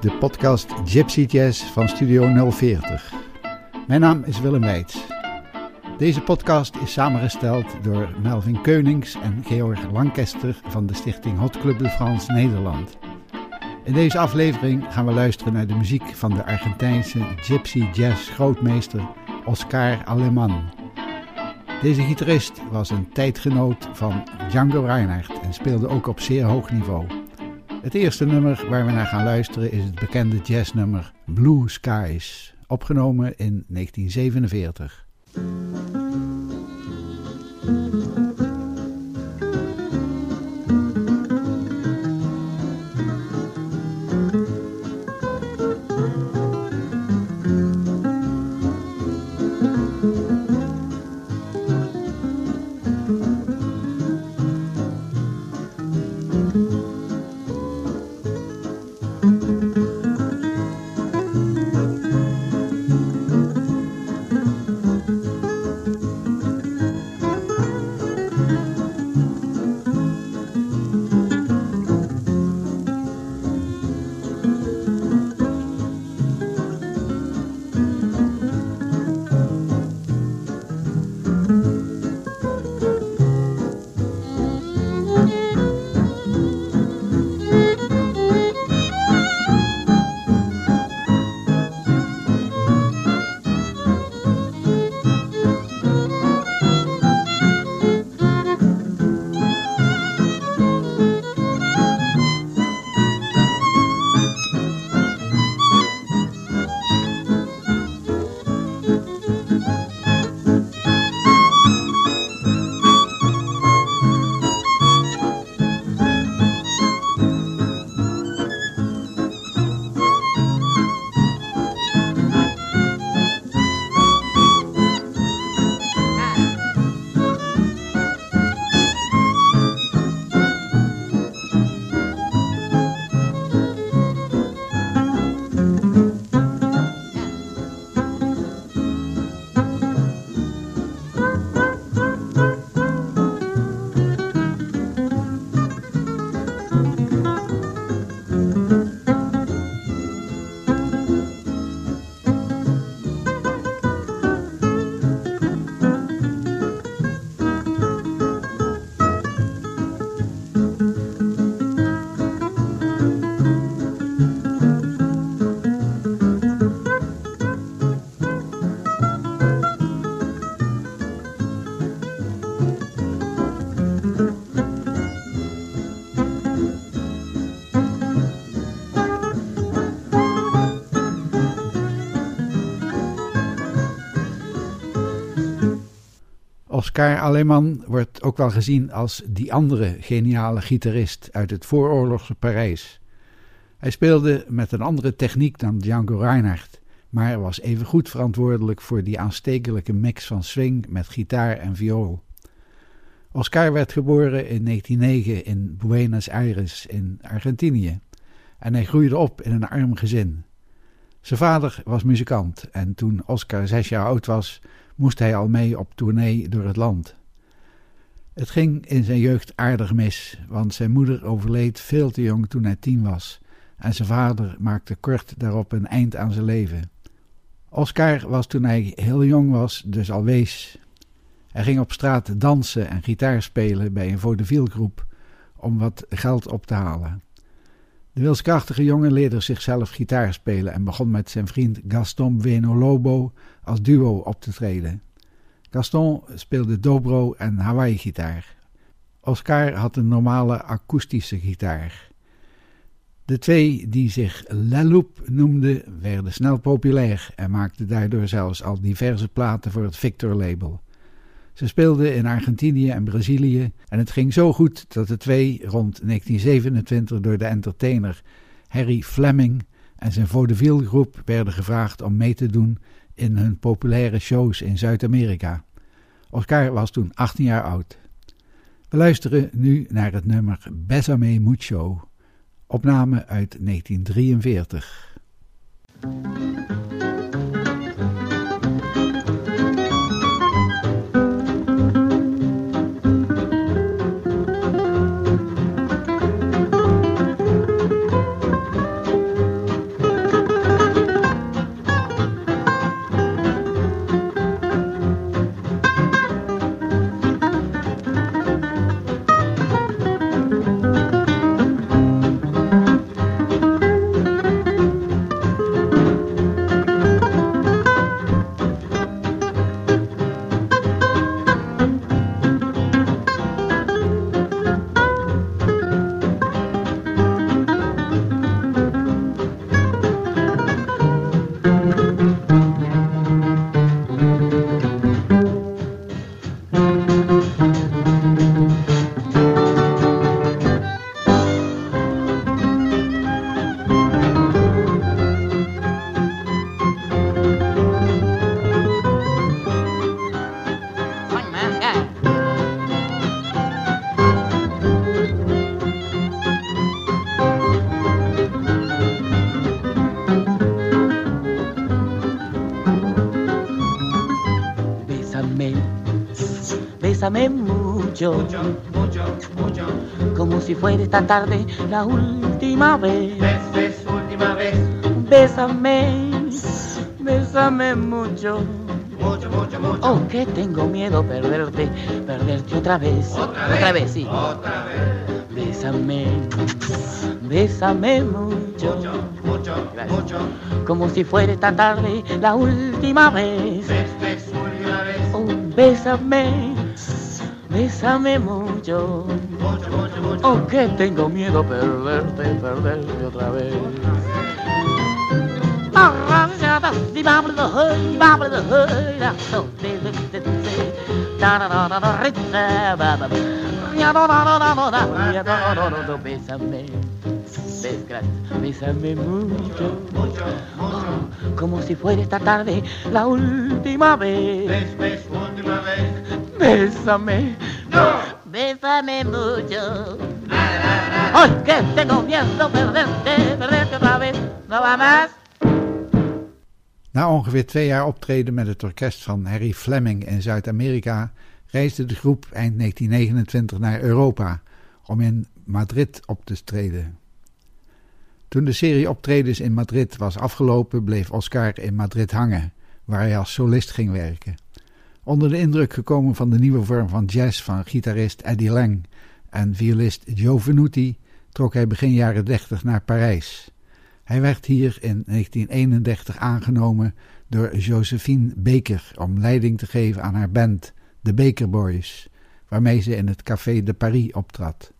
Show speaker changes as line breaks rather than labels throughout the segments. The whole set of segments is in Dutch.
De podcast Gypsy Jazz van Studio 040. Mijn naam is Willem Weits. Deze podcast is samengesteld door Melvin Keunings en Georg Lancaster van de stichting Hot Club de France Nederland. In deze aflevering gaan we luisteren naar de muziek van de Argentijnse gypsy jazz grootmeester Oscar Aleman. Deze gitarist was een tijdgenoot van Django Reinhardt en speelde ook op zeer hoog niveau. Het eerste nummer waar we naar gaan luisteren is het bekende jazznummer Blue Skies, opgenomen in 1947. Oscar Aleman wordt ook wel gezien als die andere geniale gitarist uit het vooroorlogse Parijs. Hij speelde met een andere techniek dan Django Reinhardt, maar was evengoed verantwoordelijk voor die aanstekelijke mix van swing met gitaar en viool. Oscar werd geboren in 1909 in Buenos Aires in Argentinië en hij groeide op in een arm gezin. Zijn vader was muzikant en toen Oscar zes jaar oud was, moest hij al mee op tournee door het land. Het ging in zijn jeugd aardig mis, want zijn moeder overleed veel te jong toen hij tien was en zijn vader maakte kort daarop een eind aan zijn leven. Oscar was toen hij heel jong was dus al wees. Hij ging op straat dansen en gitaar spelen bij een vaudevilgroep om wat geld op te halen. De wilskrachtige jongen leerde zichzelf gitaar spelen en begon met zijn vriend Gaston Bueno Lobo als duo op te treden. Gaston speelde dobro en Hawaii-gitaar. Oscar had een normale akoestische gitaar. De twee, die zich La Loupe noemden, werden snel populair en maakten daardoor zelfs al diverse platen voor het Victor-label. Ze speelden in Argentinië en Brazilië en het ging zo goed dat de twee rond 1927 door de entertainer Harry Fleming en zijn vaudeville groep werden gevraagd om mee te doen in hun populaire shows in Zuid-Amerika. Oscar was toen 18 jaar oud. We luisteren nu naar het nummer Besame Mucho, opname uit 1943.
Mucho, mucho, mucho, como si fuera esta tarde la última vez.
Ves, última vez.
Bésame, bésame mucho.
Mucho, mucho, mucho.
Oh, que tengo miedo perderte, perderte otra vez.
Otra vez.
Otra vez, sí.
Otra vez.
Bésame, bésame mucho.
Mucho, mucho,
Gracias.
mucho.
Como si fuera esta tarde la última vez.
Ves, ves, última vez.
Oh, bésame, bésame mucho. Oh, que tengo miedo perderte, perderte otra vez. Bésame, bes- bésame mucho,
Mucho, mucho.
como si fuera esta tarde la última vez.
Ves, última vez.
Bésame,
No.
bésame mucho. ¡Ay, que tengo miedo perderte, perderte otra vez! ¿No va más?
Na ongeveer twee jaar optreden met het orkest van Harry Fleming in Zuid-Amerika reisde de groep eind 1929 naar Europa om in Madrid op te treden. Toen de serie optredens in Madrid was afgelopen, bleef Oscar in Madrid hangen, waar hij als solist ging werken. Onder de indruk gekomen van de nieuwe vorm van jazz van gitarist Eddie Lang en violist Joe Venuti, trok hij begin jaren 30 naar Parijs. Hij werd hier in 1931 aangenomen door Josephine Baker om leiding te geven aan haar band, de Baker Boys, waarmee ze in het Café de Paris optrad.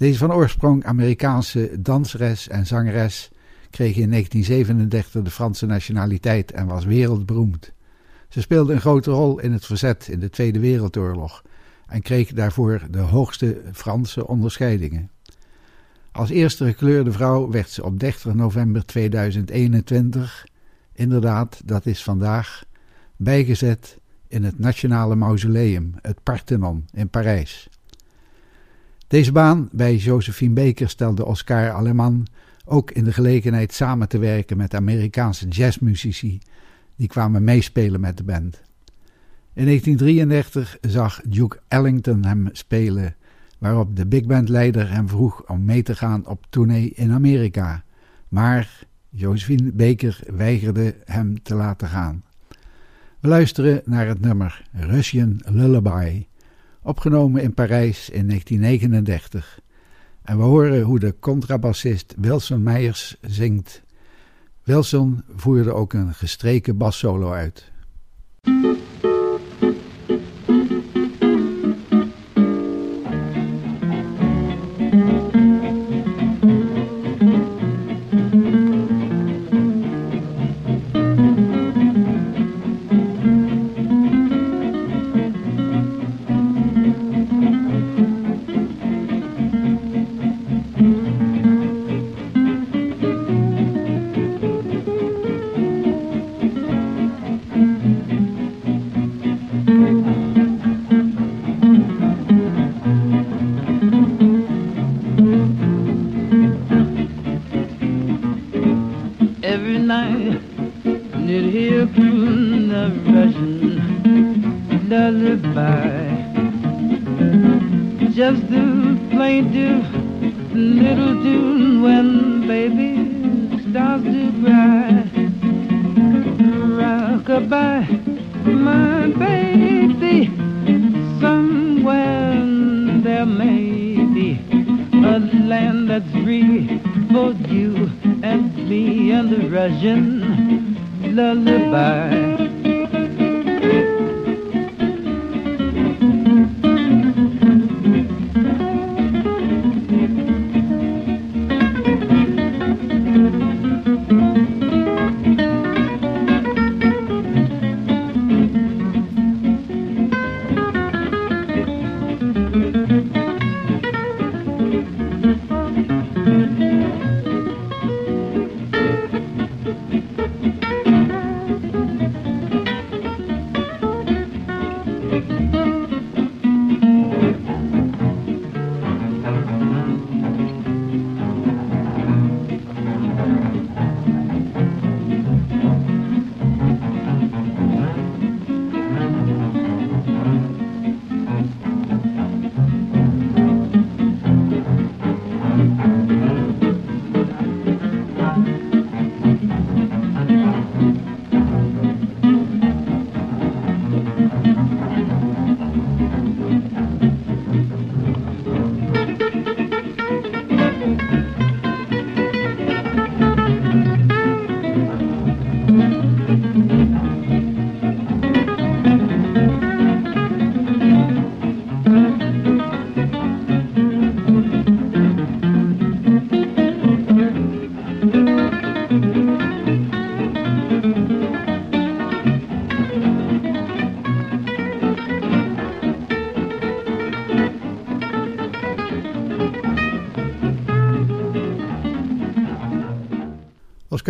Deze van oorsprong Amerikaanse danseres en zangeres kreeg in 1937 de Franse nationaliteit en was wereldberoemd. Ze speelde een grote rol in het verzet in de Tweede Wereldoorlog en kreeg daarvoor de hoogste Franse onderscheidingen. Als eerste gekleurde vrouw werd ze op 30 november 2021, inderdaad, dat is vandaag, bijgezet in het Nationale Mausoleum, het Parthenon in Parijs. Deze baan bij Josephine Baker stelde Oscar Aleman ook in de gelegenheid samen te werken met Amerikaanse jazzmuzici die kwamen meespelen met de band. In 1933 zag Duke Ellington hem spelen waarop de big band leider hem vroeg om mee te gaan op tournee in Amerika. Maar Josephine Baker weigerde hem te laten gaan. We luisteren naar het nummer Russian Lullaby, opgenomen in Parijs in 1939. En we horen hoe de contrabassist Wilson Meijers zingt. Wilson voerde ook een gestreken bassolo uit.
Russian lullaby.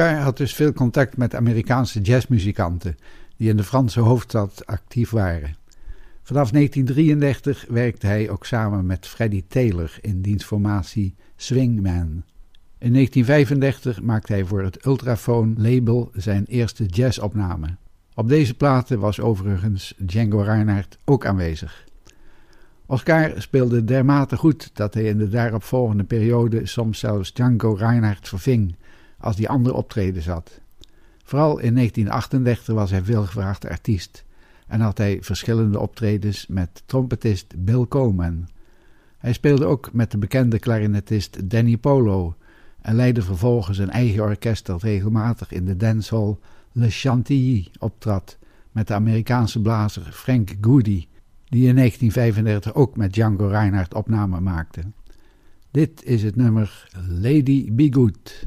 Oscar had dus veel contact met Amerikaanse jazzmuzikanten die in de Franse hoofdstad actief waren. Vanaf 1933 werkte hij ook samen met Freddie Taylor in dienstformatie Swingman. In 1935 maakte hij voor het Ultraphone label zijn eerste jazzopname. Op deze platen was overigens Django Reinhardt ook aanwezig. Oscar speelde dermate goed dat hij in de daaropvolgende periode soms zelfs Django Reinhardt verving als die andere optreden zat. Vooral in 1938 was hij veelgevraagde artiest en had hij verschillende optredens met trompetist Bill Coleman. Hij speelde ook met de bekende klarinetist Danny Polo en leidde vervolgens een eigen orkest dat regelmatig in de dancehall Le Chantilly optrad met de Amerikaanse blazer Frank Goody, die in 1935 ook met Django Reinhardt opname maakte. Dit is het nummer Lady Be Good.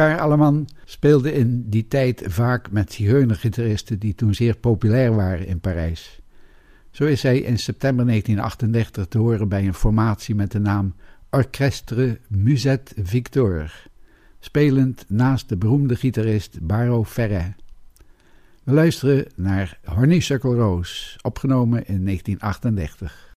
Oscar Alleman speelde in die tijd vaak met zigeunergitaristen die toen zeer populair waren in Parijs. Zo is hij in september 1938 te horen bij een formatie met de naam Orchestre Musette Victor, spelend naast de beroemde gitarist Baro Ferret. We luisteren naar Honeysuckle Rose, opgenomen in 1938.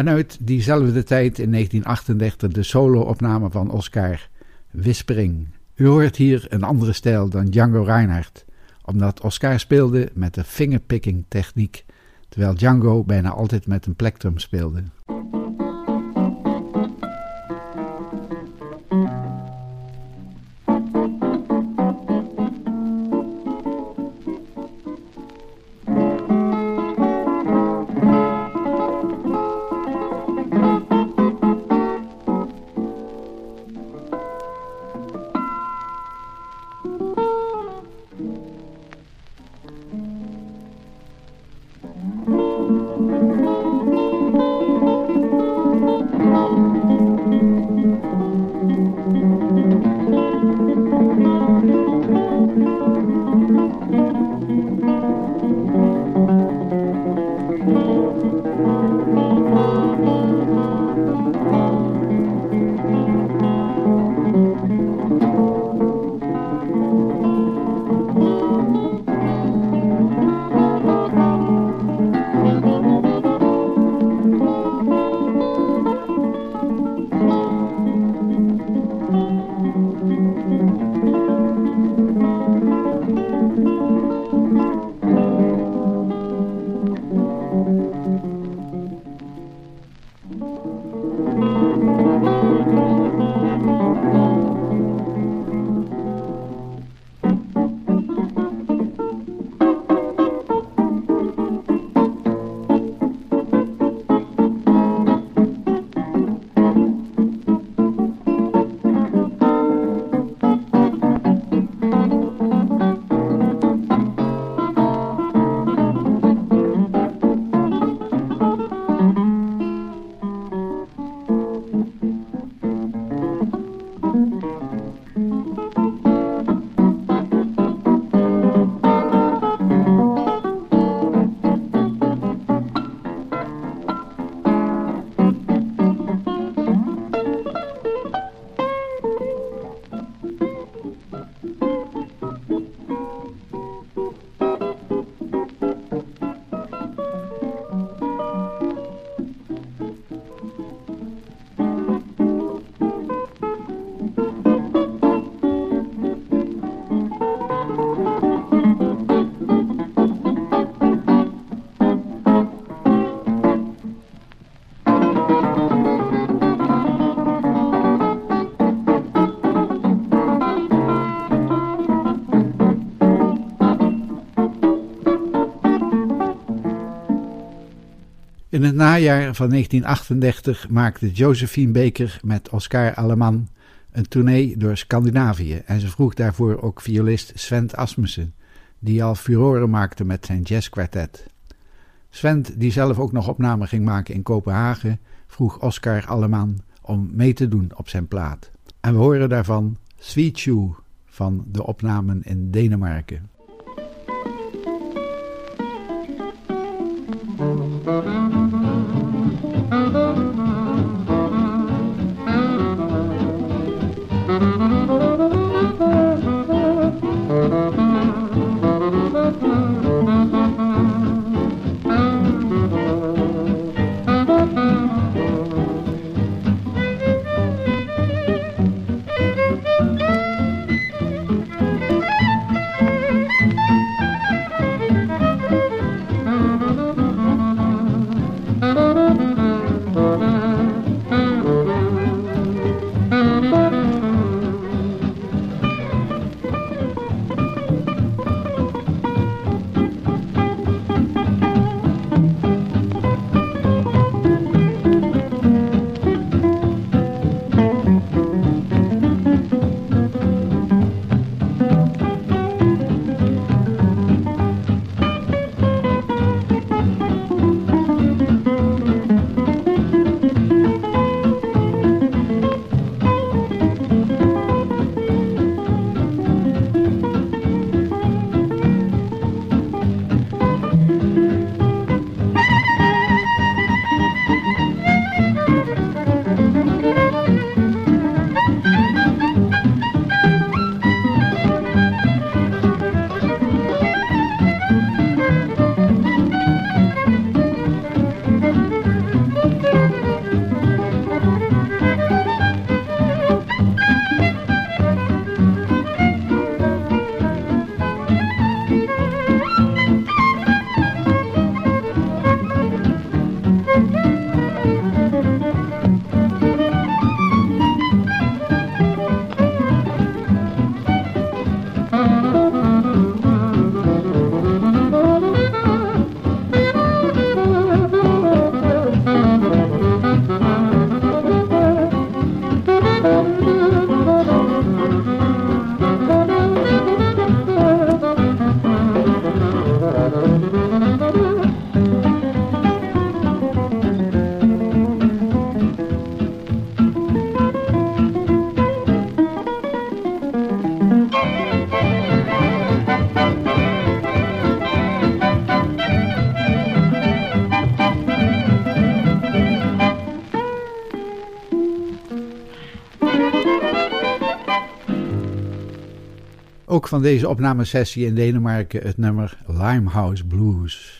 En uit diezelfde tijd in 1938 de solo-opname van Oscar, Whispering. U hoort hier een andere stijl dan Django Reinhardt, omdat Oscar speelde met de fingerpicking techniek, terwijl Django bijna altijd met een plectrum speelde. In het najaar van 1938 maakte Josephine Baker met Oscar Alleman een tournee door Scandinavië en ze vroeg daarvoor ook violist Sven Asmussen, die al furoren maakte met zijn jazzkwartet. Sven, die zelf ook nog opnamen ging maken in Kopenhagen, vroeg Oscar Alleman om mee te doen op zijn plaat. En we horen daarvan Sweet Shoe van de opnamen in Denemarken. Van deze opnamesessie in Denemarken het nummer Limehouse Blues.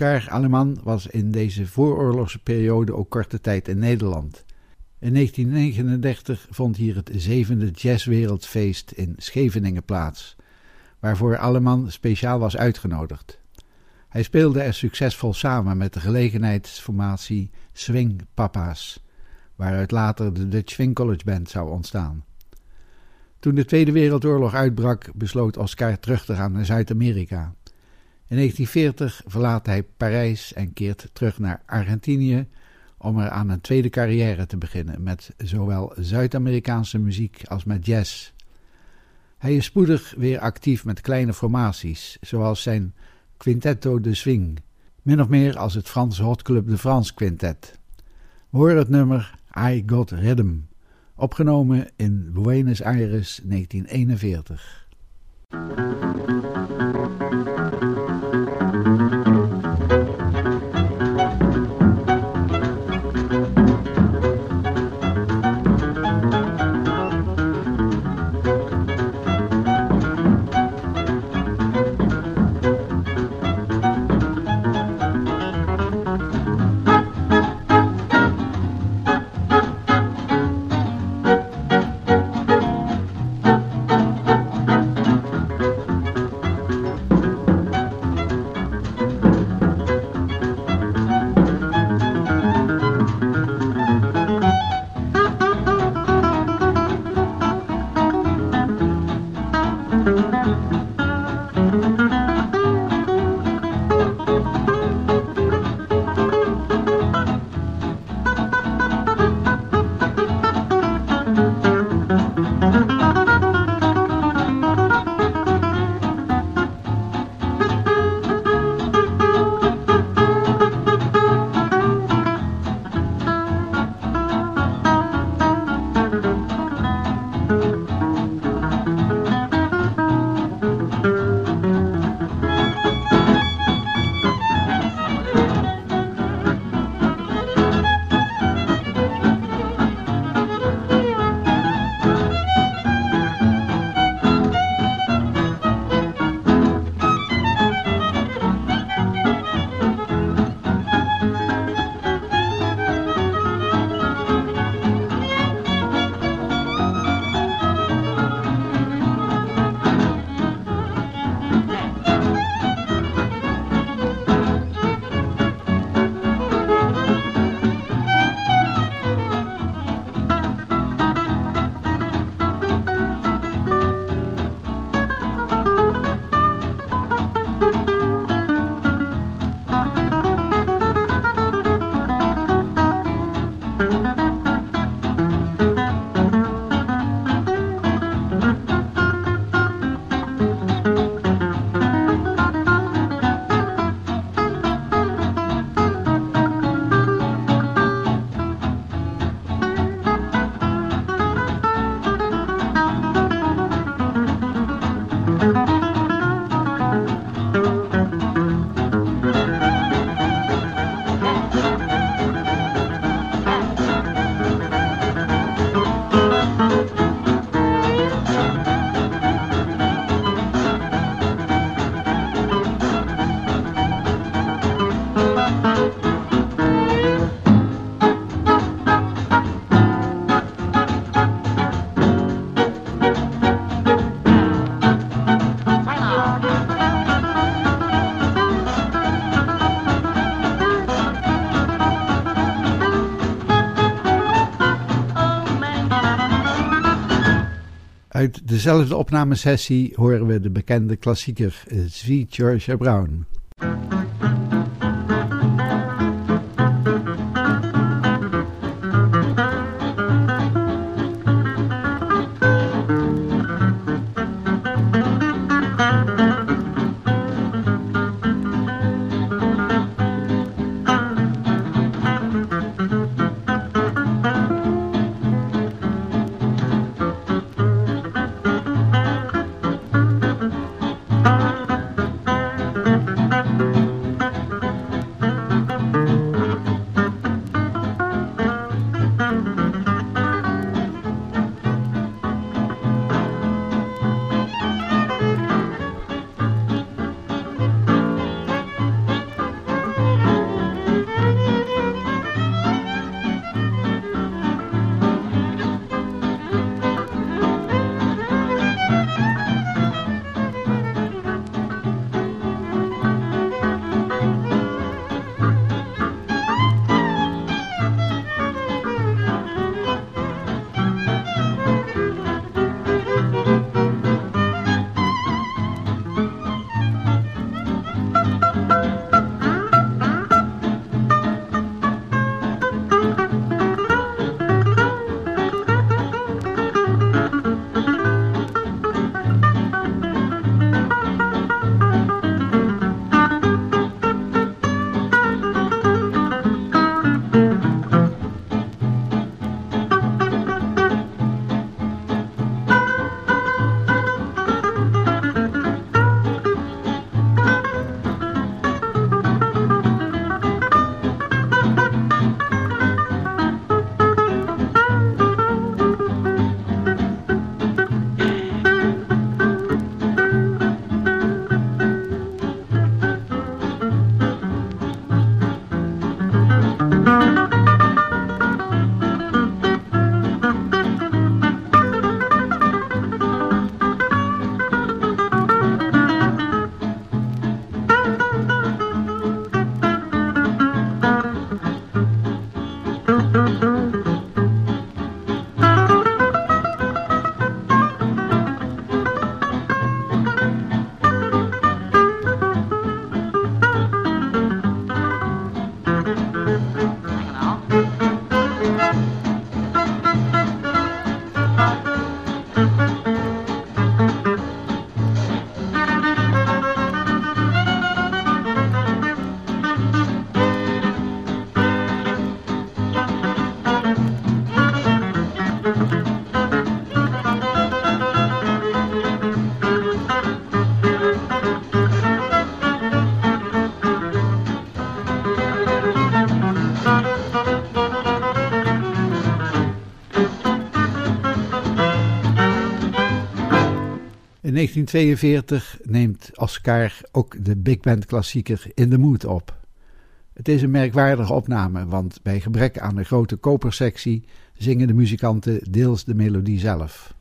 Oscar Aleman was in deze vooroorlogse periode ook korte tijd in Nederland. In 1939 vond hier het zevende jazzwereldfeest in Scheveningen plaats, waarvoor Aleman speciaal was uitgenodigd. Hij speelde er succesvol samen met de gelegenheidsformatie Swing Papa's, waaruit later de Dutch Swing College Band zou ontstaan. Toen de Tweede Wereldoorlog uitbrak, besloot Oscar terug te gaan naar Zuid-Amerika. In 1940 verlaat hij Parijs en keert terug naar Argentinië om er aan een tweede carrière te beginnen met zowel Zuid-Amerikaanse muziek als met jazz. Hij is spoedig weer actief met kleine formaties, zoals zijn Quintetto de Swing, min of meer als het Franse Hot Club de France Quintet. Horen het nummer I Got Rhythm, opgenomen in Buenos Aires 1941. Uit dezelfde opnamesessie horen we de bekende klassieker eh, Sweet Georgia Brown. 1942 neemt Oscar ook de big band klassieker In the Mood op. Het is een merkwaardige opname, want bij gebrek aan een grote kopersectie zingen de muzikanten deels de melodie zelf.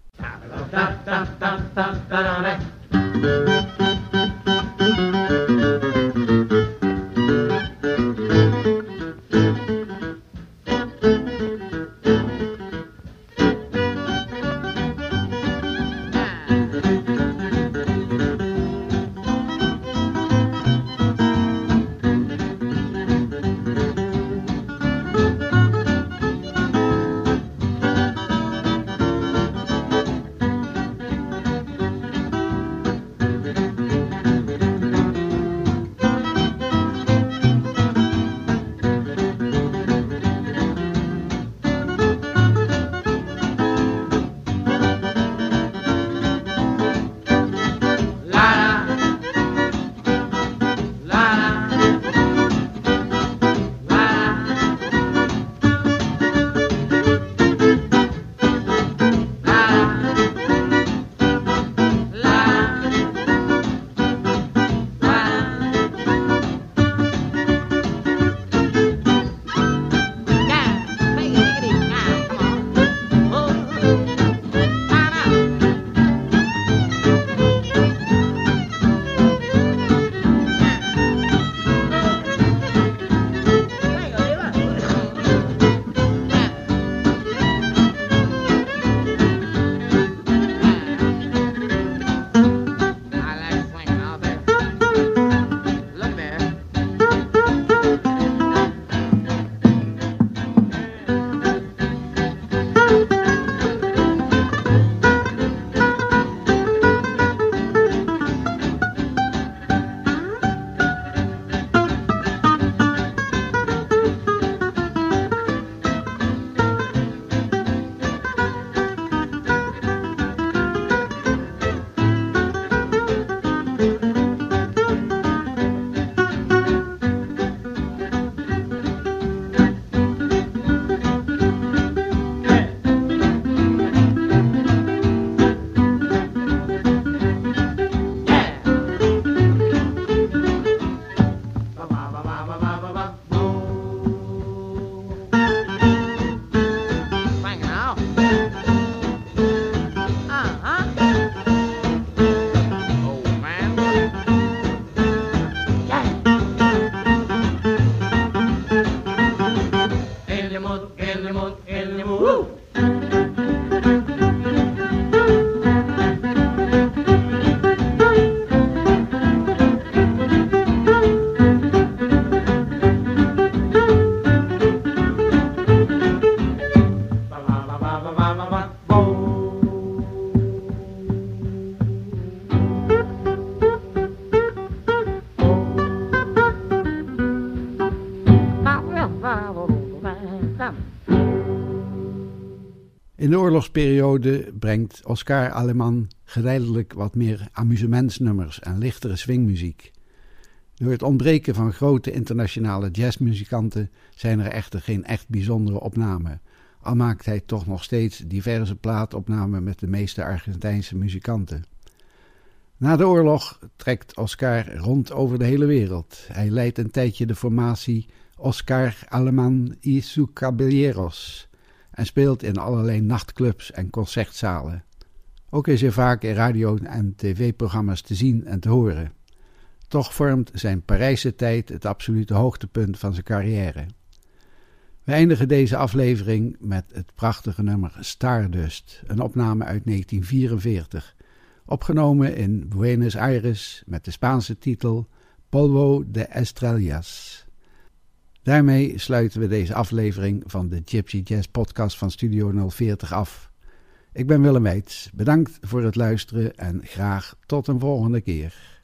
In de oorlogsperiode brengt Oscar Aleman geleidelijk wat meer amusementsnummers en lichtere swingmuziek. Door het ontbreken van grote internationale jazzmuzikanten zijn er echter geen echt bijzondere opnamen, al maakt hij toch nog steeds diverse plaatopnamen met de meeste Argentijnse muzikanten. Na de oorlog trekt Oscar rond over de hele wereld. Hij leidt een tijdje de formatie Oscar Aleman y su Caballeros en speelt in allerlei nachtclubs en concertzalen. Ook is hij vaak in radio- en tv-programma's te zien en te horen. Toch vormt zijn Parijse tijd het absolute hoogtepunt van zijn carrière. We eindigen deze aflevering met het prachtige nummer Stardust, een opname uit 1944, opgenomen in Buenos Aires met de Spaanse titel Polvo de Estrellas. Daarmee sluiten we deze aflevering van de Gypsy Jazz podcast van Studio 040 af. Ik ben Willem Weits, bedankt voor het luisteren en graag tot een volgende keer.